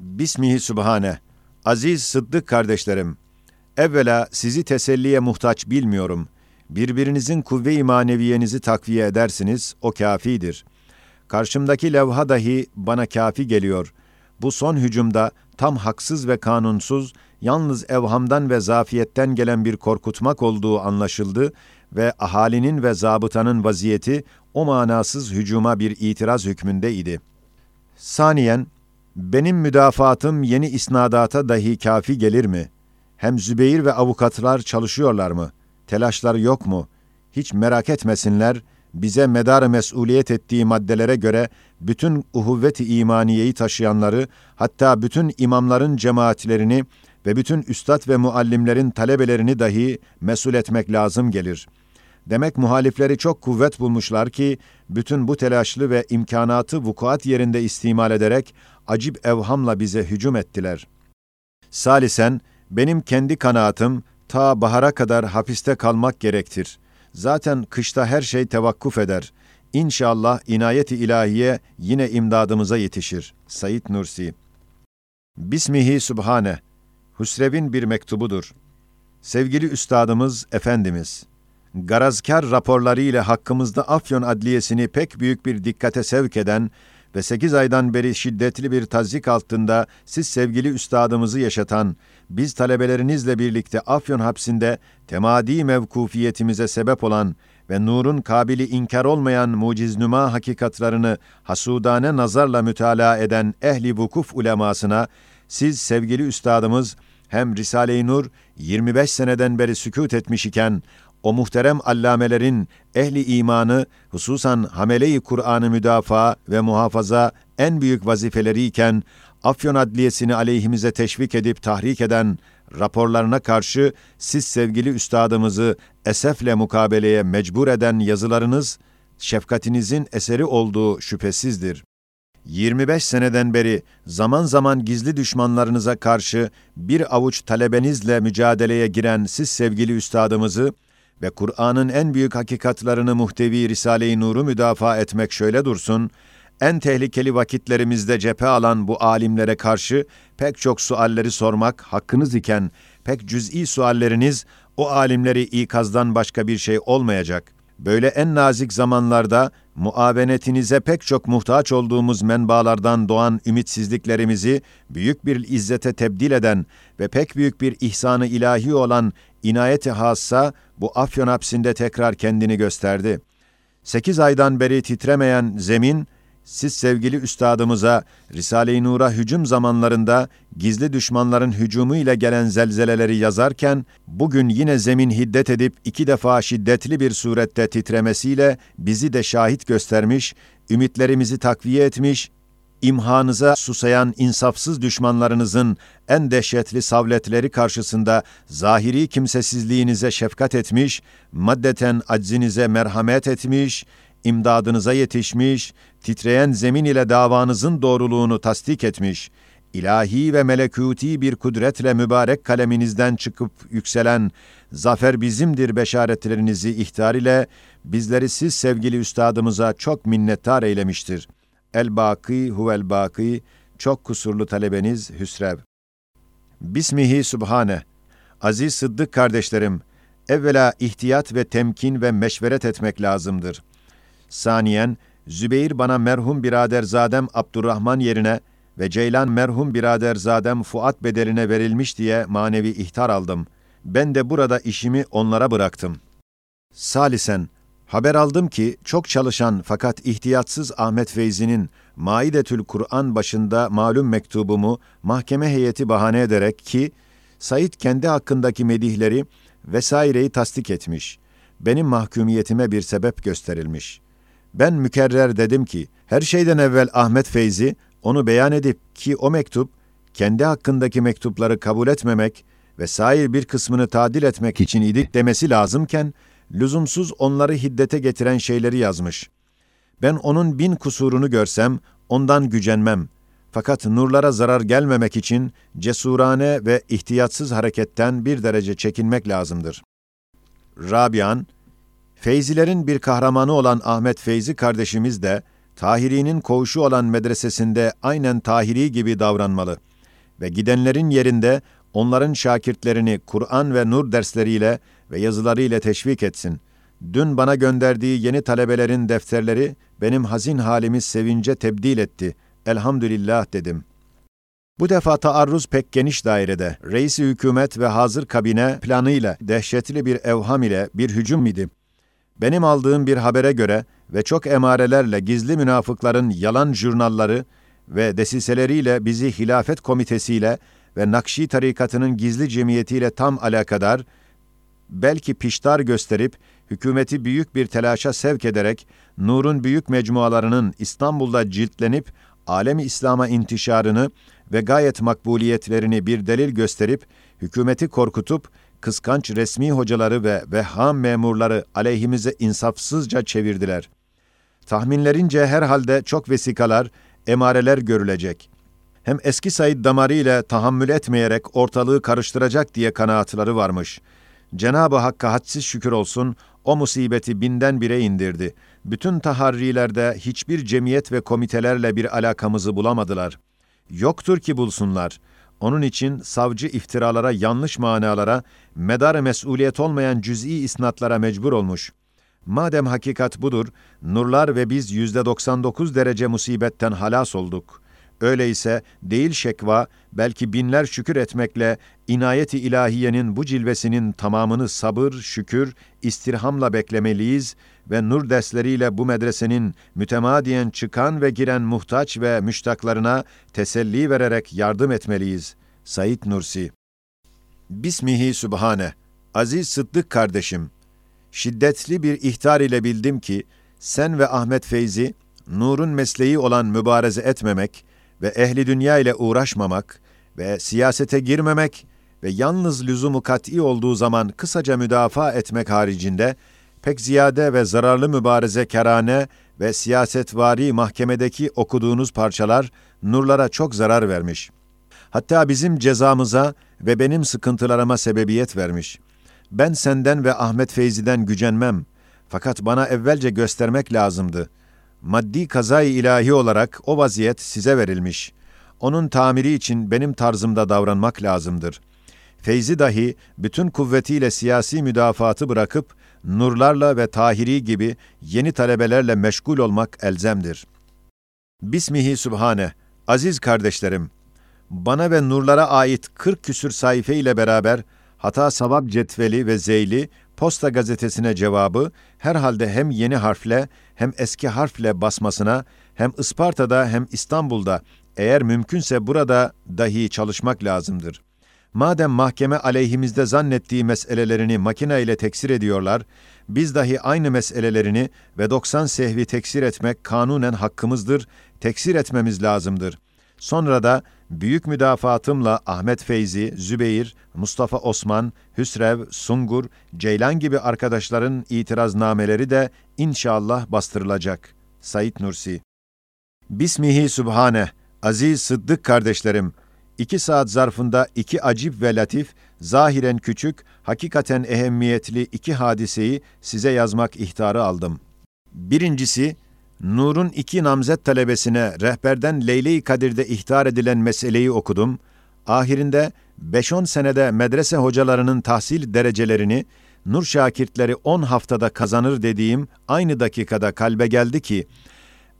Bismihi Sübhane. Aziz Sıddık kardeşlerim, evvela sizi teselliye muhtaç bilmiyorum. Birbirinizin kuvve-i maneviyenizi takviye edersiniz, o kafidir. Karşımdaki levha dahi bana kafi geliyor. Bu son hücumda tam haksız ve kanunsuz, yalnız evhamdan ve zafiyetten gelen bir korkutmak olduğu anlaşıldı ve ahalinin ve zabıtanın vaziyeti o manasız hücuma bir itiraz hükmünde idi. Saniyen, benim müdafaatım yeni isnadata dahi kafi gelir mi? Hem Zübeyir ve avukatlar çalışıyorlar mı? Telaşları yok mu? Hiç merak etmesinler, bize medar mesuliyet ettiği maddelere göre bütün uhuvvet-i imaniyeyi taşıyanları, hatta bütün imamların cemaatlerini ve bütün üstad ve muallimlerin talebelerini dahi mesul etmek lazım gelir. Demek muhalifleri çok kuvvet bulmuşlar ki, bütün bu telaşlı ve imkanatı vukuat yerinde istimal ederek, acip evhamla bize hücum ettiler. Salisen, benim kendi kanaatim, ta bahara kadar hapiste kalmak gerektir. Zaten kışta her şey tevakkuf eder. İnşallah inayeti ilahiye yine imdadımıza yetişir. Said Nursi Bismihi Subhane Hüsrev'in bir mektubudur. Sevgili üstadımız, Efendimiz, garazkar raporları ile hakkımızda Afyon Adliyesini pek büyük bir dikkate sevk eden ve sekiz aydan beri şiddetli bir tazik altında siz sevgili üstadımızı yaşatan, biz talebelerinizle birlikte Afyon hapsinde temadi mevkufiyetimize sebep olan ve nurun kabili inkar olmayan muciznüma hakikatlarını hasudane nazarla mütalaa eden ehli vukuf ulemasına, siz sevgili üstadımız hem Risale-i Nur 25 seneden beri sükût etmiş iken, o muhterem allamelerin ehli imanı, hususan hamele-i Kur'an'ı müdafaa ve muhafaza en büyük vazifeleri iken, Afyon Adliyesini aleyhimize teşvik edip tahrik eden raporlarına karşı siz sevgili üstadımızı esefle mukabeleye mecbur eden yazılarınız, şefkatinizin eseri olduğu şüphesizdir. 25 seneden beri zaman zaman gizli düşmanlarınıza karşı bir avuç talebenizle mücadeleye giren siz sevgili üstadımızı ve Kur'an'ın en büyük hakikatlarını muhtevi Risale-i Nur'u müdafaa etmek şöyle dursun, en tehlikeli vakitlerimizde cephe alan bu alimlere karşı pek çok sualleri sormak hakkınız iken, pek cüz'i sualleriniz o alimleri ikazdan başka bir şey olmayacak. Böyle en nazik zamanlarda muavenetinize pek çok muhtaç olduğumuz menbaalardan doğan ümitsizliklerimizi büyük bir izzete tebdil eden ve pek büyük bir ihsanı ilahi olan inayeti hassa bu Afyon hapsinde tekrar kendini gösterdi. Sekiz aydan beri titremeyen zemin, siz sevgili üstadımıza Risale-i Nur'a hücum zamanlarında gizli düşmanların hücumu ile gelen zelzeleleri yazarken bugün yine zemin hiddet edip iki defa şiddetli bir surette titremesiyle bizi de şahit göstermiş, ümitlerimizi takviye etmiş, imhanıza susayan insafsız düşmanlarınızın en dehşetli savletleri karşısında zahiri kimsesizliğinize şefkat etmiş, maddeten aczinize merhamet etmiş, imdadınıza yetişmiş, titreyen zemin ile davanızın doğruluğunu tasdik etmiş, ilahi ve melekuti bir kudretle mübarek kaleminizden çıkıp yükselen zafer bizimdir beşaretlerinizi ihtar ile bizleri siz sevgili üstadımıza çok minnettar eylemiştir. El-Baki huvel Baki çok kusurlu talebeniz Hüsrev. Bismihi Subhane. Aziz Sıddık kardeşlerim, evvela ihtiyat ve temkin ve meşveret etmek lazımdır. Saniyen, Zübeyir bana merhum biraderzadem Abdurrahman yerine ve Ceylan merhum biraderzadem Fuat bedeline verilmiş diye manevi ihtar aldım. Ben de burada işimi onlara bıraktım. Salisen, haber aldım ki çok çalışan fakat ihtiyatsız Ahmet Feyzi'nin Maidetül Kur'an başında malum mektubumu mahkeme heyeti bahane ederek ki Said kendi hakkındaki medihleri vesaireyi tasdik etmiş. Benim mahkumiyetime bir sebep gösterilmiş.'' Ben mükerrer dedim ki, her şeyden evvel Ahmet Feyzi onu beyan edip ki o mektup, kendi hakkındaki mektupları kabul etmemek ve sair bir kısmını tadil etmek için idik demesi lazımken, lüzumsuz onları hiddete getiren şeyleri yazmış. Ben onun bin kusurunu görsem, ondan gücenmem. Fakat nurlara zarar gelmemek için cesurane ve ihtiyatsız hareketten bir derece çekinmek lazımdır. Rabian, Feyzilerin bir kahramanı olan Ahmet Feyzi kardeşimiz de, Tahiri'nin koğuşu olan medresesinde aynen Tahiri gibi davranmalı. ve gidenlerin yerinde onların şakirtlerini Kur'an ve nur dersleriyle ve yazılarıyla teşvik etsin. Dün bana gönderdiği yeni talebelerin defterleri benim hazin halimi sevince tebdil etti. Elhamdülillah dedim. Bu defa taarruz pek geniş dairede. Reisi hükümet ve hazır kabine planıyla, dehşetli bir evham ile bir hücum idi. Benim aldığım bir habere göre ve çok emarelerle gizli münafıkların yalan jurnalları ve desiseleriyle bizi hilafet komitesiyle ve Nakşi tarikatının gizli cemiyetiyle tam alakadar, belki piştar gösterip, hükümeti büyük bir telaşa sevk ederek, Nur'un büyük mecmualarının İstanbul'da ciltlenip, alemi İslam'a intişarını ve gayet makbuliyetlerini bir delil gösterip, hükümeti korkutup, kıskanç resmi hocaları ve vehham memurları aleyhimize insafsızca çevirdiler. Tahminlerince herhalde çok vesikalar, emareler görülecek. Hem eski Said damarı ile tahammül etmeyerek ortalığı karıştıracak diye kanaatları varmış. Cenab-ı Hakk'a hadsiz şükür olsun, o musibeti binden bire indirdi. Bütün taharrilerde hiçbir cemiyet ve komitelerle bir alakamızı bulamadılar. Yoktur ki bulsunlar. Onun için savcı iftiralara, yanlış manalara, medar mesuliyet olmayan cüz'i isnatlara mecbur olmuş. Madem hakikat budur, nurlar ve biz yüzde 99 derece musibetten halas olduk. Öyleyse değil şekva, belki binler şükür etmekle inayeti ilahiyenin bu cilvesinin tamamını sabır, şükür, istirhamla beklemeliyiz ve nur dersleriyle bu medresenin mütemadiyen çıkan ve giren muhtaç ve müştaklarına teselli vererek yardım etmeliyiz. Said Nursi Bismihi Sübhane Aziz Sıddık kardeşim, şiddetli bir ihtar ile bildim ki, sen ve Ahmet Feyzi, nurun mesleği olan mübareze etmemek ve ehli dünya ile uğraşmamak ve siyasete girmemek ve yalnız lüzumu kat'i olduğu zaman kısaca müdafaa etmek haricinde, pek ziyade ve zararlı mübareze kerane ve siyasetvari mahkemedeki okuduğunuz parçalar nurlara çok zarar vermiş. Hatta bizim cezamıza ve benim sıkıntılarıma sebebiyet vermiş. Ben senden ve Ahmet Feyzi'den gücenmem. Fakat bana evvelce göstermek lazımdı. Maddi kazayı ilahi olarak o vaziyet size verilmiş. Onun tamiri için benim tarzımda davranmak lazımdır. Feyzi dahi bütün kuvvetiyle siyasi müdafaatı bırakıp nurlarla ve tahiri gibi yeni talebelerle meşgul olmak elzemdir. Bismihi Sübhane, aziz kardeşlerim, bana ve nurlara ait 40 küsür sayfe ile beraber hata savab cetveli ve zeyli Posta gazetesine cevabı herhalde hem yeni harfle hem eski harfle basmasına hem Isparta'da hem İstanbul'da eğer mümkünse burada dahi çalışmak lazımdır. Madem mahkeme aleyhimizde zannettiği meselelerini makine ile teksir ediyorlar, biz dahi aynı meselelerini ve 90 sehvi teksir etmek kanunen hakkımızdır, teksir etmemiz lazımdır. Sonra da büyük müdafaatımla Ahmet Feyzi, Zübeyir, Mustafa Osman, Hüsrev, Sungur, Ceylan gibi arkadaşların itiraznameleri de inşallah bastırılacak. Said Nursi Bismihi Sübhane, aziz Sıddık kardeşlerim, iki saat zarfında iki acip ve latif, zahiren küçük, hakikaten ehemmiyetli iki hadiseyi size yazmak ihtarı aldım. Birincisi, Nur'un iki namzet talebesine rehberden Leyle-i Kadir'de ihtar edilen meseleyi okudum. Ahirinde 5-10 senede medrese hocalarının tahsil derecelerini Nur şakirtleri 10 haftada kazanır dediğim aynı dakikada kalbe geldi ki,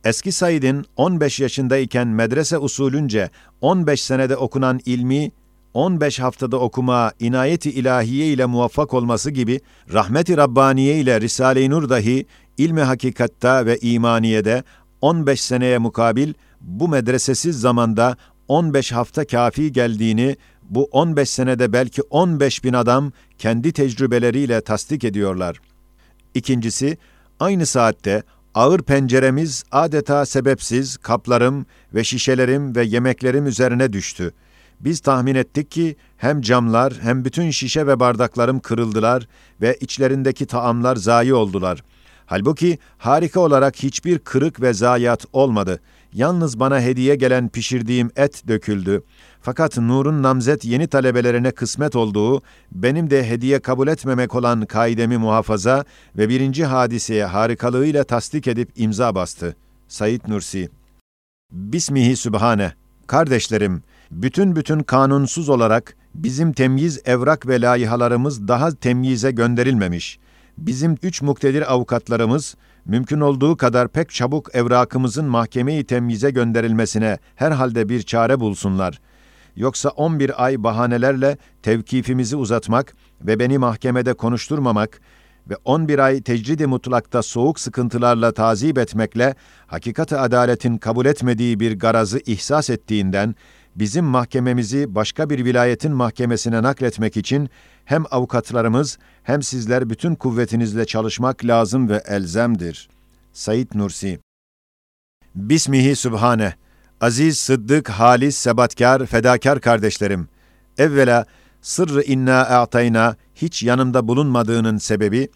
Eski Said'in 15 yaşındayken medrese usulünce 15 senede okunan ilmi 15 haftada okuma inayeti ilahiye ile muvaffak olması gibi rahmeti Rabbaniye ile Risale-i Nur dahi ilmi hakikatta ve imaniyede 15 seneye mukabil bu medresesiz zamanda 15 hafta kafi geldiğini bu 15 senede belki 15 bin adam kendi tecrübeleriyle tasdik ediyorlar. İkincisi, aynı saatte ağır penceremiz adeta sebepsiz kaplarım ve şişelerim ve yemeklerim üzerine düştü. Biz tahmin ettik ki hem camlar hem bütün şişe ve bardaklarım kırıldılar ve içlerindeki taamlar zayi oldular. Halbuki harika olarak hiçbir kırık ve zayiat olmadı. Yalnız bana hediye gelen pişirdiğim et döküldü. Fakat Nur'un namzet yeni talebelerine kısmet olduğu, benim de hediye kabul etmemek olan kaidemi muhafaza ve birinci hadiseye harikalığıyla tasdik edip imza bastı. Said Nursi Bismihi Sübhane Kardeşlerim, bütün bütün kanunsuz olarak bizim temyiz evrak ve layihalarımız daha temyize gönderilmemiş. Bizim üç muktedir avukatlarımız, mümkün olduğu kadar pek çabuk evrakımızın mahkemeyi temyize gönderilmesine herhalde bir çare bulsunlar. Yoksa 11 ay bahanelerle tevkifimizi uzatmak ve beni mahkemede konuşturmamak ve 11 ay tecridi mutlakta soğuk sıkıntılarla tazip etmekle hakikati adaletin kabul etmediği bir garazı ihsas ettiğinden bizim mahkememizi başka bir vilayetin mahkemesine nakletmek için hem avukatlarımız hem sizler bütün kuvvetinizle çalışmak lazım ve elzemdir. Said Nursi Bismihi Sübhane Aziz, sıddık, halis, sebatkar, fedakar kardeşlerim. Evvela sırrı inna a'tayna hiç yanımda bulunmadığının sebebi,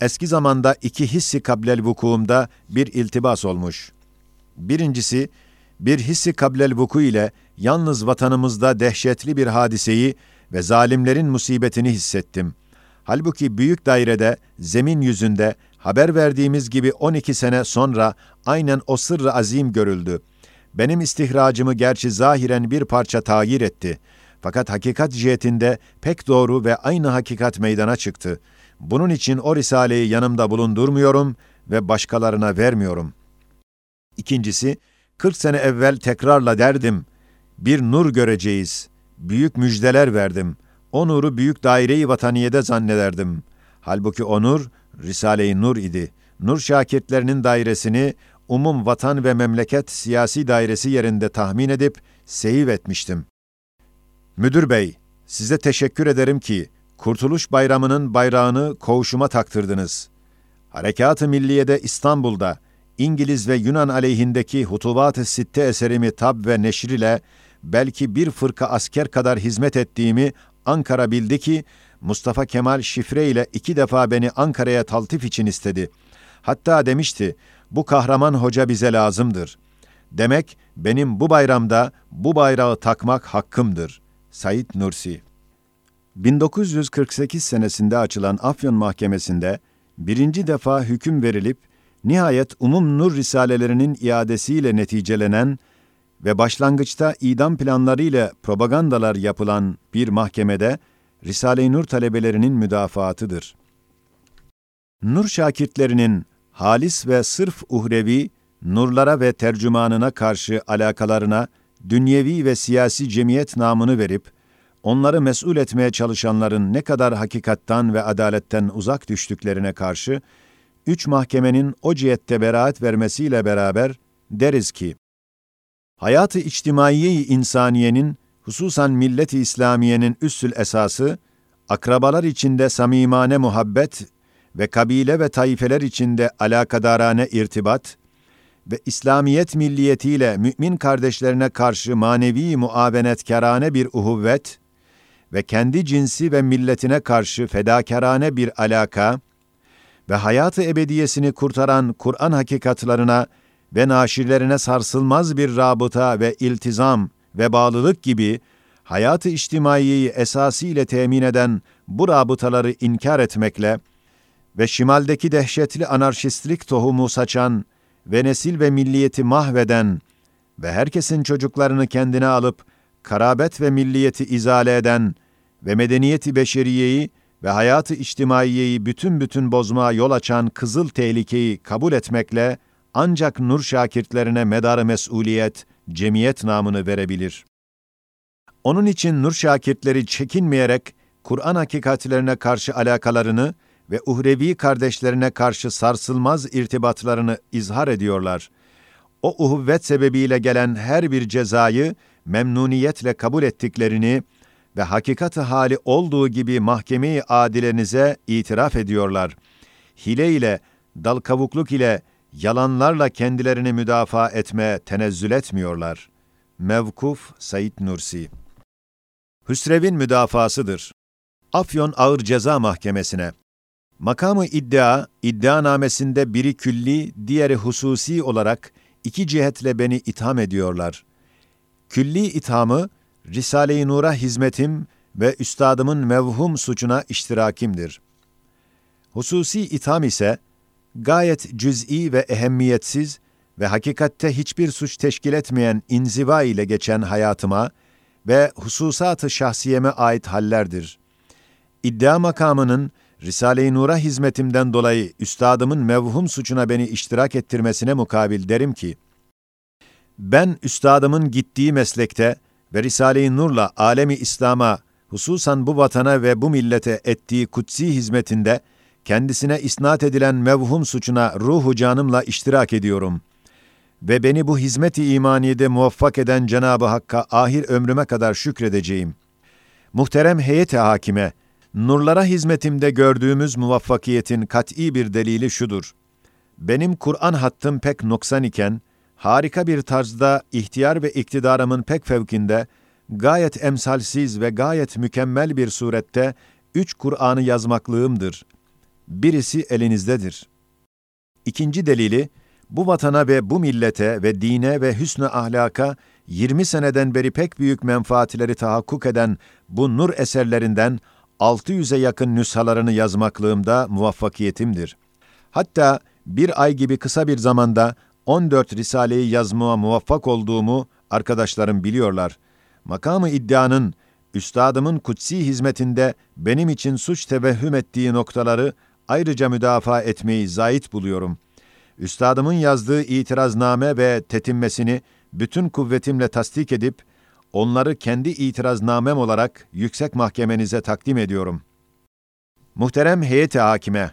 eski zamanda iki hissi kablel vukuumda bir iltibas olmuş. Birincisi, bir hissi kablel vuku ile yalnız vatanımızda dehşetli bir hadiseyi ve zalimlerin musibetini hissettim. Halbuki büyük dairede, zemin yüzünde haber verdiğimiz gibi 12 sene sonra aynen o sırrı azim görüldü. Benim istihracımı gerçi zahiren bir parça tayir etti. Fakat hakikat cihetinde pek doğru ve aynı hakikat meydana çıktı. Bunun için o risaleyi yanımda bulundurmuyorum ve başkalarına vermiyorum. İkincisi, 40 sene evvel tekrarla derdim, bir nur göreceğiz. Büyük müjdeler verdim. O nuru büyük daire-i vataniyede zannederdim. Halbuki o nur, Risale-i Nur idi. Nur şakirtlerinin dairesini umum vatan ve memleket siyasi dairesi yerinde tahmin edip seyiv etmiştim. Müdür bey, size teşekkür ederim ki Kurtuluş Bayramı'nın bayrağını koğuşuma taktırdınız. Harekat-ı Milliye'de İstanbul'da İngiliz ve Yunan aleyhindeki Hutubat-ı Sitte eserimi tab ve neşr ile belki bir fırka asker kadar hizmet ettiğimi Ankara bildi ki Mustafa Kemal şifre ile iki defa beni Ankara'ya taltif için istedi. Hatta demişti, bu kahraman hoca bize lazımdır. Demek benim bu bayramda bu bayrağı takmak hakkımdır. Said Nursi 1948 senesinde açılan Afyon Mahkemesi'nde birinci defa hüküm verilip nihayet umum nur risalelerinin iadesiyle neticelenen ve başlangıçta idam planları ile propagandalar yapılan bir mahkemede Risale-i Nur talebelerinin müdafaatıdır. Nur şakirtlerinin halis ve sırf uhrevi, nurlara ve tercümanına karşı alakalarına dünyevi ve siyasi cemiyet namını verip, onları mesul etmeye çalışanların ne kadar hakikattan ve adaletten uzak düştüklerine karşı, üç mahkemenin o cihette beraat vermesiyle beraber deriz ki, hayatı içtimaiye-i insaniyenin, hususan millet-i İslamiye'nin üssül esası, akrabalar içinde samimane muhabbet ve kabile ve taifeler içinde alakadarane irtibat ve İslamiyet milliyetiyle mümin kardeşlerine karşı manevi muavenetkarane bir uhuvvet ve kendi cinsi ve milletine karşı fedakarane bir alaka ve hayatı ebediyesini kurtaran Kur'an hakikatlarına ve naşirlerine sarsılmaz bir rabıta ve iltizam ve bağlılık gibi hayatı içtimaiyeyi esasiyle temin eden bu rabıtaları inkar etmekle ve şimaldeki dehşetli anarşistlik tohumu saçan ve nesil ve milliyeti mahveden ve herkesin çocuklarını kendine alıp karabet ve milliyeti izale eden ve medeniyeti beşeriyeyi ve hayatı içtimaiyeyi bütün bütün bozmaya yol açan kızıl tehlikeyi kabul etmekle ancak nur şakirtlerine medarı mesuliyet, cemiyet namını verebilir. Onun için nur şakirtleri çekinmeyerek Kur'an hakikatlerine karşı alakalarını ve uhrevi kardeşlerine karşı sarsılmaz irtibatlarını izhar ediyorlar. O uhuvvet sebebiyle gelen her bir cezayı memnuniyetle kabul ettiklerini ve hakikati hali olduğu gibi mahkemeyi adilenize itiraf ediyorlar. Hile ile, dal kavukluk ile, yalanlarla kendilerini müdafaa etme tenezzül etmiyorlar. Mevkuf Said Nursi Hüsrev'in müdafasıdır. Afyon Ağır Ceza Mahkemesi'ne Makamı iddia, iddianamesinde biri külli, diğeri hususi olarak iki cihetle beni itham ediyorlar. Külli ithamı, Risale-i Nur'a hizmetim ve üstadımın mevhum suçuna iştirakimdir. Hususi itham ise, gayet cüz'i ve ehemmiyetsiz ve hakikatte hiçbir suç teşkil etmeyen inziva ile geçen hayatıma ve hususat-ı şahsiyeme ait hallerdir. İddia makamının Risale-i Nur'a hizmetimden dolayı üstadımın mevhum suçuna beni iştirak ettirmesine mukabil derim ki, ben üstadımın gittiği meslekte ve Risale-i Nur'la alemi İslam'a, hususan bu vatana ve bu millete ettiği kutsi hizmetinde, kendisine isnat edilen mevhum suçuna ruhu canımla iştirak ediyorum. Ve beni bu hizmet-i imaniyede muvaffak eden Cenab-ı Hakk'a ahir ömrüme kadar şükredeceğim. Muhterem heyet-i hakime, nurlara hizmetimde gördüğümüz muvaffakiyetin kat'î bir delili şudur. Benim Kur'an hattım pek noksan iken, harika bir tarzda ihtiyar ve iktidarımın pek fevkinde, gayet emsalsiz ve gayet mükemmel bir surette üç Kur'an'ı yazmaklığımdır. Birisi elinizdedir. İkinci delili, bu vatana ve bu millete ve dine ve hüsnü ahlaka 20 seneden beri pek büyük menfaatleri tahakkuk eden bu nur eserlerinden 600'e yakın nüshalarını yazmaklığımda muvaffakiyetimdir. Hatta bir ay gibi kısa bir zamanda 14 Risale'yi yazmaya muvaffak olduğumu arkadaşlarım biliyorlar. Makamı iddianın, üstadımın kutsi hizmetinde benim için suç tevehhüm ettiği noktaları ayrıca müdafaa etmeyi zait buluyorum. Üstadımın yazdığı itirazname ve tetinmesini bütün kuvvetimle tasdik edip, onları kendi itiraznamem olarak yüksek mahkemenize takdim ediyorum. Muhterem heyeti hakime,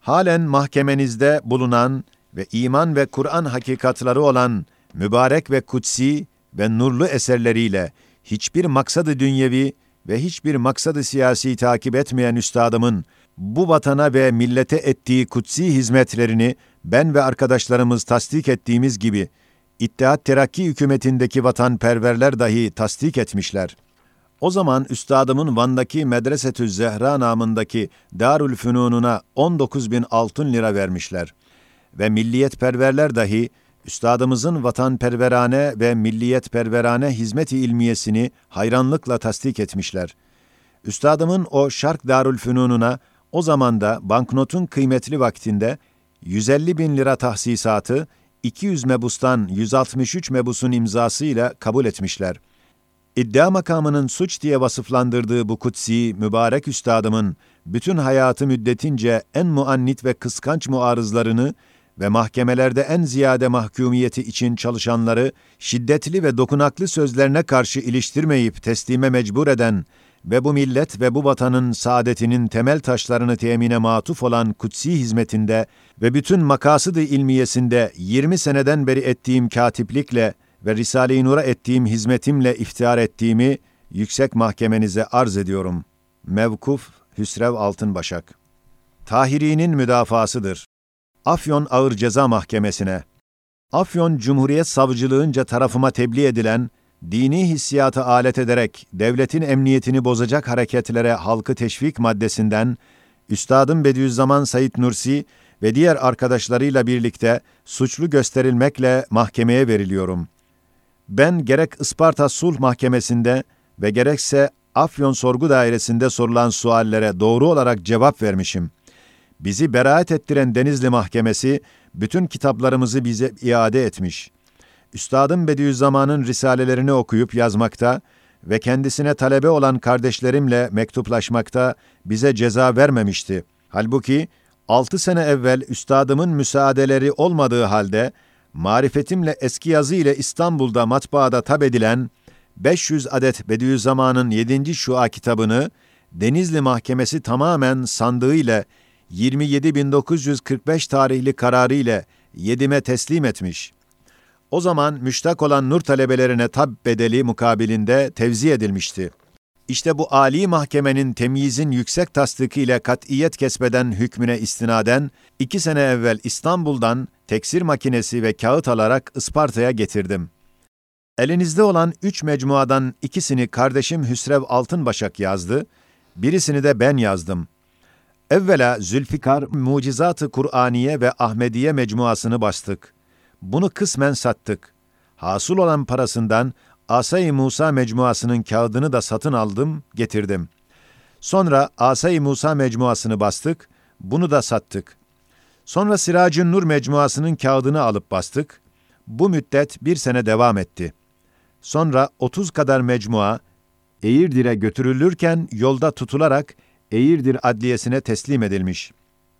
halen mahkemenizde bulunan ve iman ve Kur'an hakikatları olan mübarek ve kutsi ve nurlu eserleriyle hiçbir maksadı dünyevi ve hiçbir maksadı siyasi takip etmeyen üstadımın bu vatana ve millete ettiği kutsi hizmetlerini ben ve arkadaşlarımız tasdik ettiğimiz gibi İttihat Terakki hükümetindeki vatanperverler dahi tasdik etmişler. O zaman üstadımın Van'daki Medresetü Zehra namındaki Darül Fünununa 19 bin altın lira vermişler. Ve milliyetperverler dahi üstadımızın vatanperverane ve milliyetperverane hizmet-i ilmiyesini hayranlıkla tasdik etmişler. Üstadımın o Şark Darül Fünununa o zamanda banknotun kıymetli vaktinde 150 bin lira tahsisatı 200 mebustan 163 mebusun imzasıyla kabul etmişler. İddia makamının suç diye vasıflandırdığı bu kutsi, mübarek üstadımın bütün hayatı müddetince en muannit ve kıskanç muarızlarını ve mahkemelerde en ziyade mahkumiyeti için çalışanları şiddetli ve dokunaklı sözlerine karşı iliştirmeyip teslime mecbur eden ve bu millet ve bu vatanın saadetinin temel taşlarını temine matuf olan kutsi hizmetinde ve bütün makasıdı ilmiyesinde 20 seneden beri ettiğim katiplikle ve Risale-i Nur'a ettiğim hizmetimle iftihar ettiğimi yüksek mahkemenize arz ediyorum. Mevkuf Hüsrev Altınbaşak Tahiri'nin müdafasıdır. Afyon Ağır Ceza Mahkemesi'ne Afyon Cumhuriyet Savcılığınca tarafıma tebliğ edilen dini hissiyatı alet ederek devletin emniyetini bozacak hareketlere halkı teşvik maddesinden Üstadım Bediüzzaman Said Nursi ve diğer arkadaşlarıyla birlikte suçlu gösterilmekle mahkemeye veriliyorum. Ben gerek Isparta Sulh Mahkemesi'nde ve gerekse Afyon Sorgu Dairesi'nde sorulan suallere doğru olarak cevap vermişim. Bizi beraat ettiren Denizli Mahkemesi bütün kitaplarımızı bize iade etmiş. Üstadım Bediüzzaman'ın risalelerini okuyup yazmakta ve kendisine talebe olan kardeşlerimle mektuplaşmakta bize ceza vermemişti. Halbuki altı sene evvel üstadımın müsaadeleri olmadığı halde marifetimle eski yazı ile İstanbul'da matbaada tab edilen 500 adet Bediüzzaman'ın 7. Şua kitabını Denizli Mahkemesi tamamen sandığı ile 27.945 tarihli kararı ile yedime teslim etmiş. O zaman müştak olan nur talebelerine tab bedeli mukabilinde tevzi edilmişti. İşte bu âli mahkemenin temyizin yüksek tasdiki ile kat'iyet kesbeden hükmüne istinaden, iki sene evvel İstanbul'dan teksir makinesi ve kağıt alarak Isparta'ya getirdim. Elinizde olan üç mecmuadan ikisini kardeşim Hüsrev Altınbaşak yazdı, birisini de ben yazdım. Evvela Zülfikar Mucizat-ı Kur'aniye ve Ahmediye mecmuasını bastık. Bunu kısmen sattık. Hasıl olan parasından Asay-ı Musa mecmuasının kağıdını da satın aldım, getirdim. Sonra Asay-ı Musa mecmuasını bastık, bunu da sattık. Sonra Siracın Nur mecmuasının kağıdını alıp bastık. Bu müddet bir sene devam etti. Sonra 30 kadar mecmua Eğirdir'e götürülürken yolda tutularak Eğirdir Adliyesi'ne teslim edilmiş.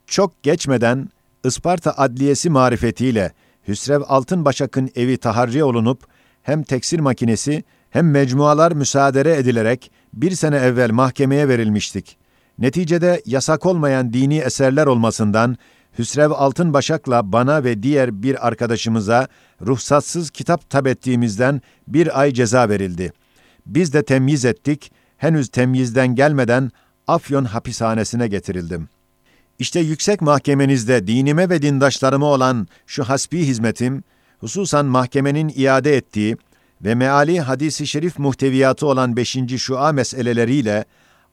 Çok geçmeden Isparta Adliyesi marifetiyle Hüsrev Altınbaşak'ın evi taharri olunup hem teksir makinesi hem mecmualar müsaade edilerek bir sene evvel mahkemeye verilmiştik. Neticede yasak olmayan dini eserler olmasından Hüsrev Altınbaşak'la bana ve diğer bir arkadaşımıza ruhsatsız kitap tab ettiğimizden bir ay ceza verildi. Biz de temyiz ettik, henüz temyizden gelmeden Afyon hapishanesine getirildim. İşte yüksek mahkemenizde dinime ve dindaşlarıma olan şu hasbi hizmetim, hususan mahkemenin iade ettiği ve meali hadisi şerif muhteviyatı olan beşinci şua meseleleriyle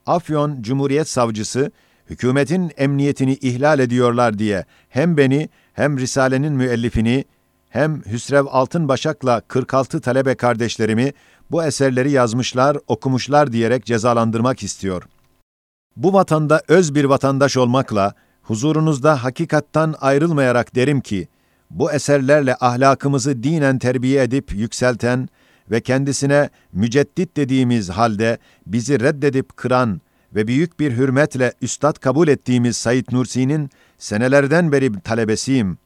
Afyon Cumhuriyet Savcısı, hükümetin emniyetini ihlal ediyorlar diye hem beni hem Risale'nin müellifini hem Hüsrev Altınbaşak'la 46 talebe kardeşlerimi bu eserleri yazmışlar, okumuşlar diyerek cezalandırmak istiyor. Bu vatanda öz bir vatandaş olmakla, huzurunuzda hakikattan ayrılmayarak derim ki, bu eserlerle ahlakımızı dinen terbiye edip yükselten ve kendisine müceddit dediğimiz halde bizi reddedip kıran ve büyük bir hürmetle üstad kabul ettiğimiz Said Nursi'nin senelerden beri talebesiyim.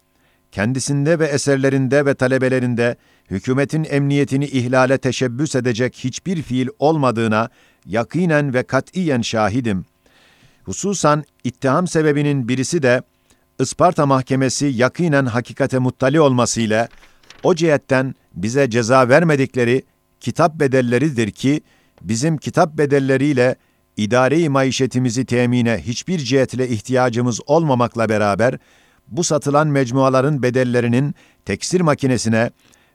Kendisinde ve eserlerinde ve talebelerinde hükümetin emniyetini ihlale teşebbüs edecek hiçbir fiil olmadığına yakinen ve katiyen şahidim. Hususan ittiham sebebinin birisi de Isparta Mahkemesi yakinen hakikate muttali olmasıyla o cihetten bize ceza vermedikleri kitap bedelleridir ki bizim kitap bedelleriyle idari maişetimizi temine hiçbir cihetle ihtiyacımız olmamakla beraber bu satılan mecmuaların bedellerinin teksir makinesine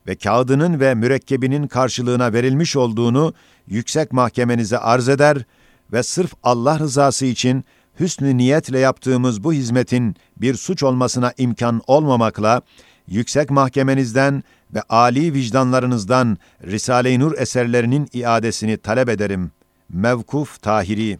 ve kağıdının ve mürekkebinin karşılığına verilmiş olduğunu yüksek mahkemenize arz eder ve sırf Allah rızası için hüsnü niyetle yaptığımız bu hizmetin bir suç olmasına imkan olmamakla yüksek mahkemenizden ve âli vicdanlarınızdan Risale-i Nur eserlerinin iadesini talep ederim. Mevkuf Tahiri